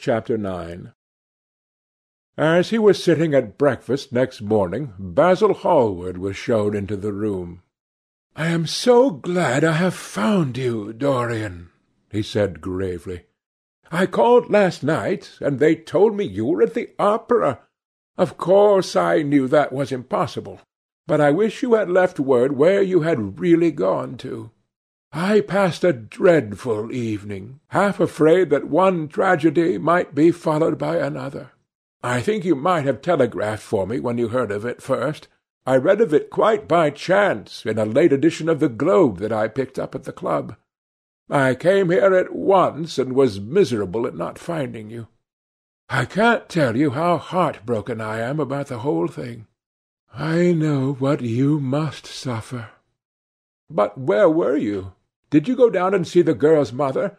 CHAPTER IX As he was sitting at breakfast next morning, Basil Hallward was shown into the room. "I am so glad I have found you, Dorian," he said gravely. "I called last night, and they told me you were at the opera. Of course I knew that was impossible, but I wish you had left word where you had really gone to. I passed a dreadful evening, half afraid that one tragedy might be followed by another. I think you might have telegraphed for me when you heard of it first. I read of it quite by chance in a late edition of the Globe that I picked up at the club. I came here at once and was miserable at not finding you. I can't tell you how heartbroken I am about the whole thing. I know what you must suffer. But where were you? Did you go down and see the girl's mother?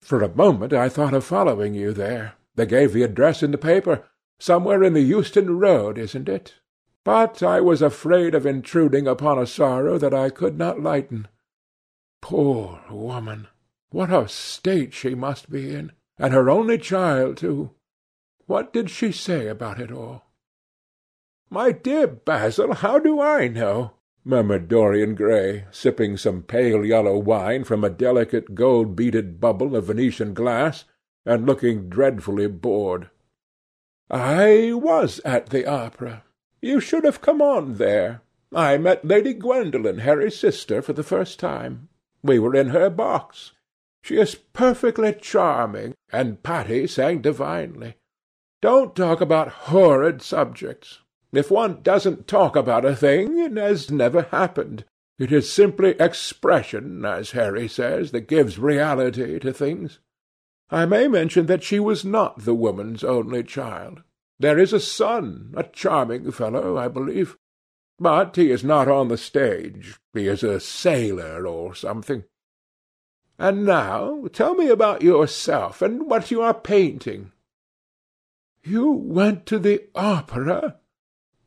For a moment I thought of following you there. They gave the address in the paper. Somewhere in the Euston Road, isn't it? But I was afraid of intruding upon a sorrow that I could not lighten. Poor woman! What a state she must be in! And her only child, too! What did she say about it all? My dear Basil, how do I know? Murmured Dorian Gray, sipping some pale yellow wine from a delicate gold-beaded bubble of Venetian glass, and looking dreadfully bored. "I was at the opera. You should have come on there. I met Lady Gwendolen, Harry's sister, for the first time. We were in her box. She is perfectly charming, and Patti sang divinely. Don't talk about horrid subjects. If one doesn't talk about a thing, it has never happened. It is simply expression, as Harry says, that gives reality to things. I may mention that she was not the woman's only child. There is a son, a charming fellow, I believe. But he is not on the stage. He is a sailor or something. And now tell me about yourself, and what you are painting. You went to the opera?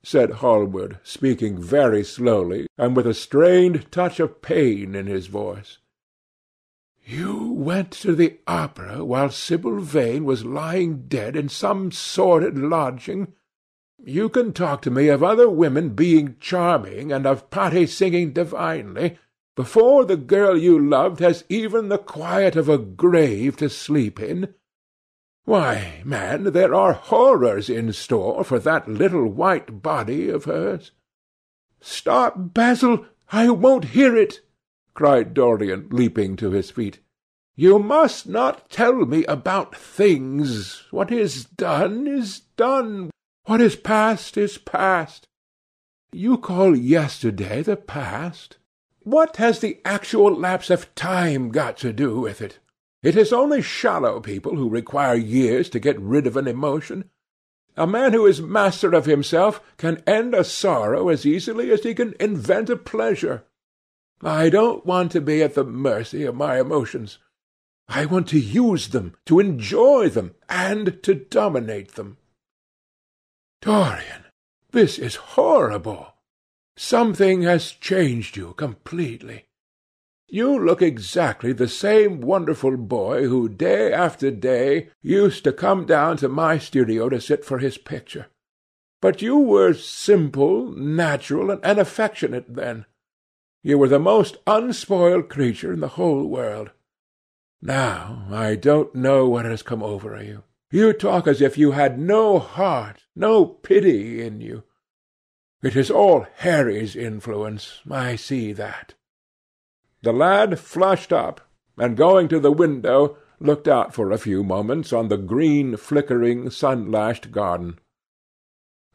Said Hallward, speaking very slowly, and with a strained touch of pain in his voice. You went to the opera while Sibyl Vane was lying dead in some sordid lodging. You can talk to me of other women being charming, and of Patti singing divinely, before the girl you loved has even the quiet of a grave to sleep in, why, man, there are horrors in store for that little white body of hers. Stop, Basil! I won't hear it! cried Dorian, leaping to his feet. You must not tell me about things. What is done is done. What is past is past. You call yesterday the past? What has the actual lapse of time got to do with it? It is only shallow people who require years to get rid of an emotion. A man who is master of himself can end a sorrow as easily as he can invent a pleasure. I don't want to be at the mercy of my emotions. I want to use them, to enjoy them, and to dominate them. Dorian, this is horrible. Something has changed you completely. You look exactly the same wonderful boy who day after day used to come down to my studio to sit for his picture. But you were simple, natural, and affectionate then. You were the most unspoiled creature in the whole world. Now I don't know what has come over you. You talk as if you had no heart, no pity in you. It is all Harry's influence, I see that. The lad flushed up, and going to the window, looked out for a few moments on the green, flickering, sun-lashed garden.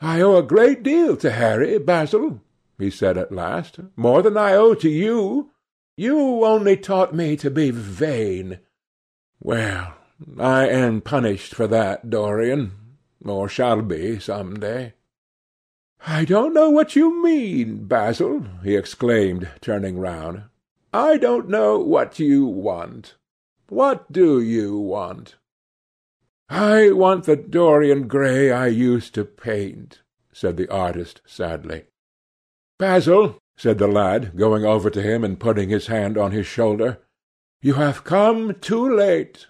"I owe a great deal to Harry, Basil," he said at last, "more than I owe to you. You only taught me to be vain. Well, I am punished for that, Dorian, or shall be some day." "I don't know what you mean, Basil," he exclaimed, turning round. I don't know what you want. What do you want? I want the Dorian Gray I used to paint, said the artist sadly. Basil, said the lad, going over to him and putting his hand on his shoulder, you have come too late.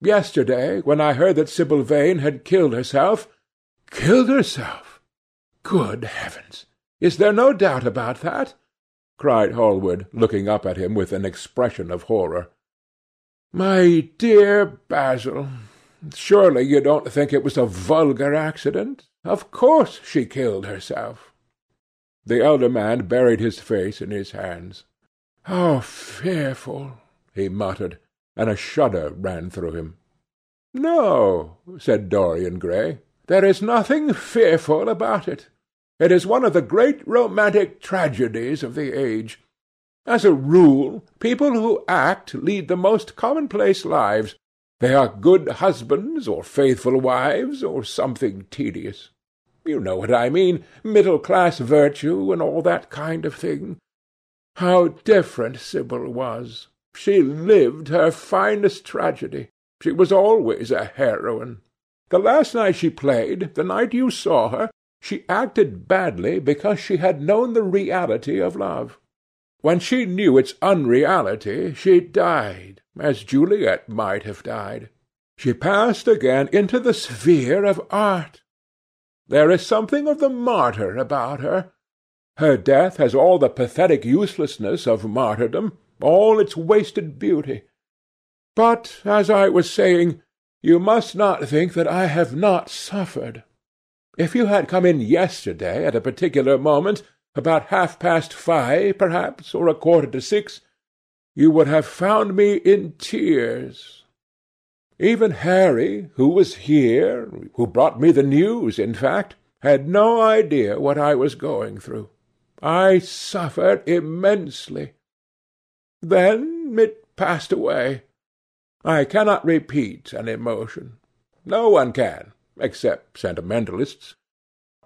Yesterday, when I heard that Sibyl Vane had killed herself—" "Killed herself! Good heavens! Is there no doubt about that?" Cried Hallward, looking up at him with an expression of horror. "My dear Basil, surely you don't think it was a vulgar accident? Of course she killed herself." The elder man buried his face in his hands. "How fearful!" he muttered, and a shudder ran through him. "No," said Dorian Gray, "there is nothing fearful about it. It is one of the great romantic tragedies of the age. As a rule, people who act lead the most commonplace lives. They are good husbands, or faithful wives, or something tedious. You know what I mean, middle-class virtue, and all that kind of thing. How different Sibyl was! She lived her finest tragedy. She was always a heroine. The last night she played, the night you saw her, she acted badly because she had known the reality of love. When she knew its unreality, she died, as Juliet might have died. She passed again into the sphere of art. There is something of the martyr about her. Her death has all the pathetic uselessness of martyrdom, all its wasted beauty. But, as I was saying, you must not think that I have not suffered. If you had come in yesterday at a particular moment, about half-past five, perhaps, or a quarter to six, you would have found me in tears. Even Harry, who was here, who brought me the news, in fact, had no idea what I was going through. I suffered immensely. Then it passed away. I cannot repeat an emotion. No one can except sentimentalists.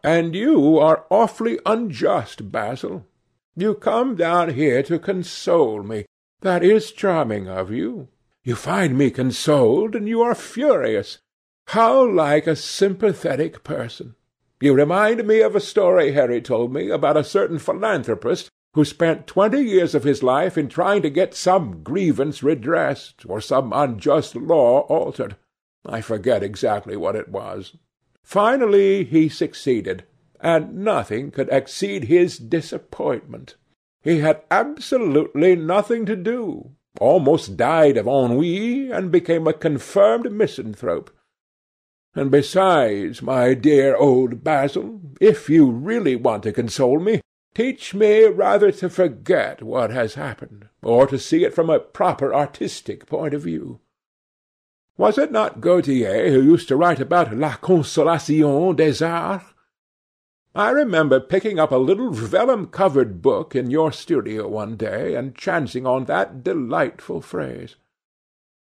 And you are awfully unjust, Basil. You come down here to console me. That is charming of you. You find me consoled, and you are furious. How like a sympathetic person! You remind me of a story Harry told me about a certain philanthropist who spent twenty years of his life in trying to get some grievance redressed, or some unjust law altered. I forget exactly what it was. Finally he succeeded, and nothing could exceed his disappointment. He had absolutely nothing to do, almost died of ennui, and became a confirmed misanthrope. And besides, my dear old Basil, if you really want to console me, teach me rather to forget what has happened, or to see it from a proper artistic point of view. Was it not Gautier who used to write about la consolation des arts? I remember picking up a little vellum-covered book in your studio one day and chancing on that delightful phrase.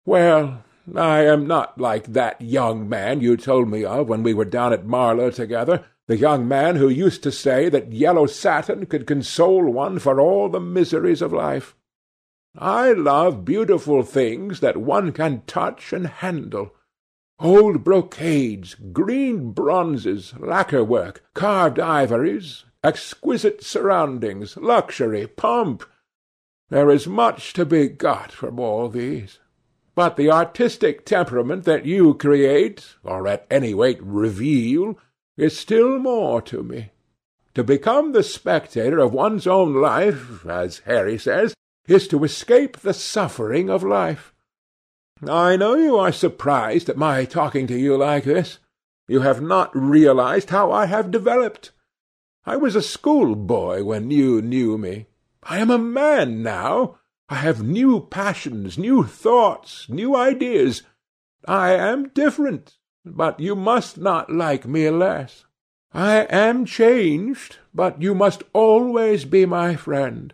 Well, I am not like that young man you told me of when we were down at Marlow together, the young man who used to say that yellow satin could console one for all the miseries of life. I love beautiful things that one can touch and handle. Old brocades, green bronzes, lacquer work, carved ivories, exquisite surroundings, luxury, pomp. There is much to be got from all these. But the artistic temperament that you create, or at any rate reveal, is still more to me. To become the spectator of one's own life, as Harry says, is to escape the suffering of life. I know you are surprised at my talking to you like this. You have not realized how I have developed. I was a schoolboy when you knew me. I am a man now. I have new passions, new thoughts, new ideas. I am different, but you must not like me less. I am changed, but you must always be my friend.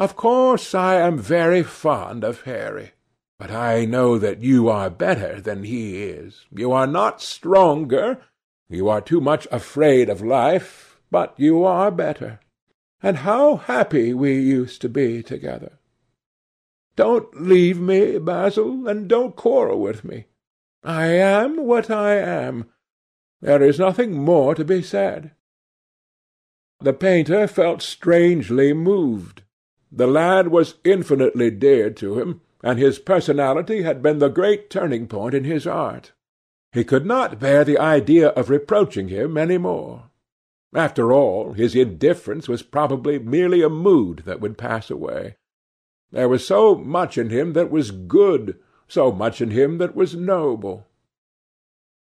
Of course I am very fond of Harry, but I know that you are better than he is. You are not stronger, you are too much afraid of life, but you are better. And how happy we used to be together! Don't leave me, Basil, and don't quarrel with me. I am what I am. There is nothing more to be said. The painter felt strangely moved. The lad was infinitely dear to him, and his personality had been the great turning point in his art. He could not bear the idea of reproaching him any more. After all, his indifference was probably merely a mood that would pass away. There was so much in him that was good, so much in him that was noble.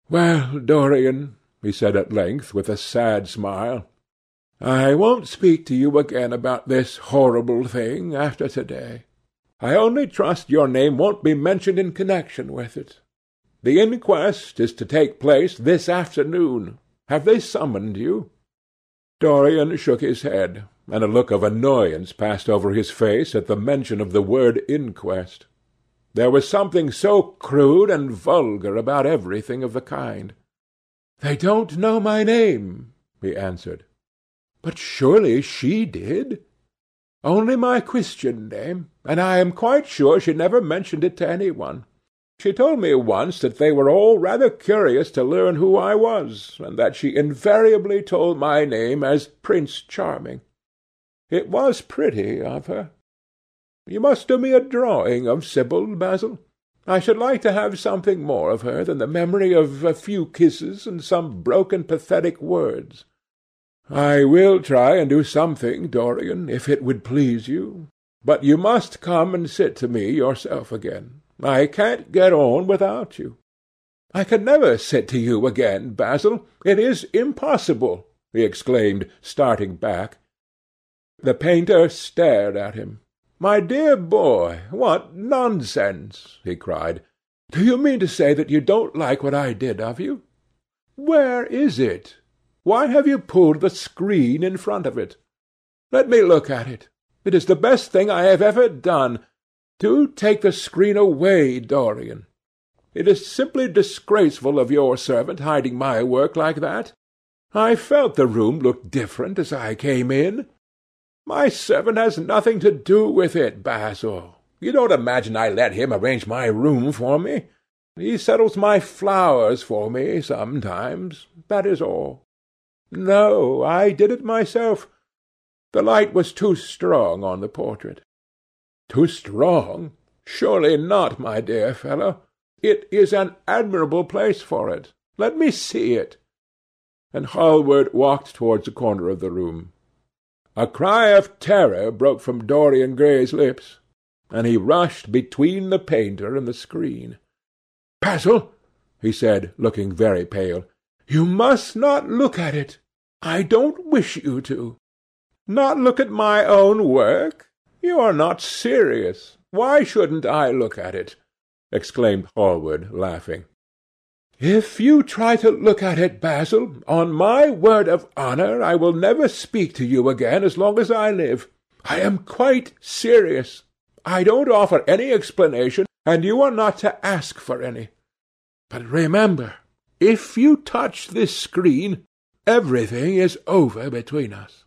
"Well, Dorian," he said at length, with a sad smile, "I won't speak to you again about this horrible thing after to-day. I only trust your name won't be mentioned in connection with it. The inquest is to take place this afternoon. Have they summoned you?" Dorian shook his head, and a look of annoyance passed over his face at the mention of the word inquest. There was something so crude and vulgar about everything of the kind. "They don't know my name," he answered. "But surely she did?" "Only my Christian name, and I am quite sure she never mentioned it to any one. She told me once that they were all rather curious to learn who I was, and that she invariably told my name as Prince Charming. It was pretty of her. You must do me a drawing of Sibyl, Basil. I should like to have something more of her than the memory of a few kisses and some broken pathetic words. I will try and do something, Dorian, if it would please you. But you must come and sit to me yourself again. I can't get on without you. I can never sit to you again, Basil. It is impossible, he exclaimed, starting back. The painter stared at him. My dear boy, what nonsense! he cried. Do you mean to say that you don't like what I did of you? Where is it? Why have you pulled the screen in front of it? Let me look at it. It is the best thing I have ever done. Do take the screen away, Dorian. It is simply disgraceful of your servant hiding my work like that. I felt the room looked different as I came in. My servant has nothing to do with it, Basil. You don't imagine I let him arrange my room for me. He settles my flowers for me sometimes. That is all. No, I did it myself. The light was too strong on the portrait. Too strong? Surely not, my dear fellow. It is an admirable place for it. Let me see it. And Hallward walked towards the corner of the room. A cry of terror broke from Dorian Gray's lips, and he rushed between the painter and the screen. "Basil," he said, looking very pale, "you must not look at it. I don't wish you to." "Not look at my own work? You are not serious. Why shouldn't I look at it?" exclaimed Hallward, laughing. "If you try to look at it, Basil, on my word of honour I will never speak to you again as long as I live. I am quite serious. I don't offer any explanation, and you are not to ask for any. But remember, if you touch this screen, everything is over between us.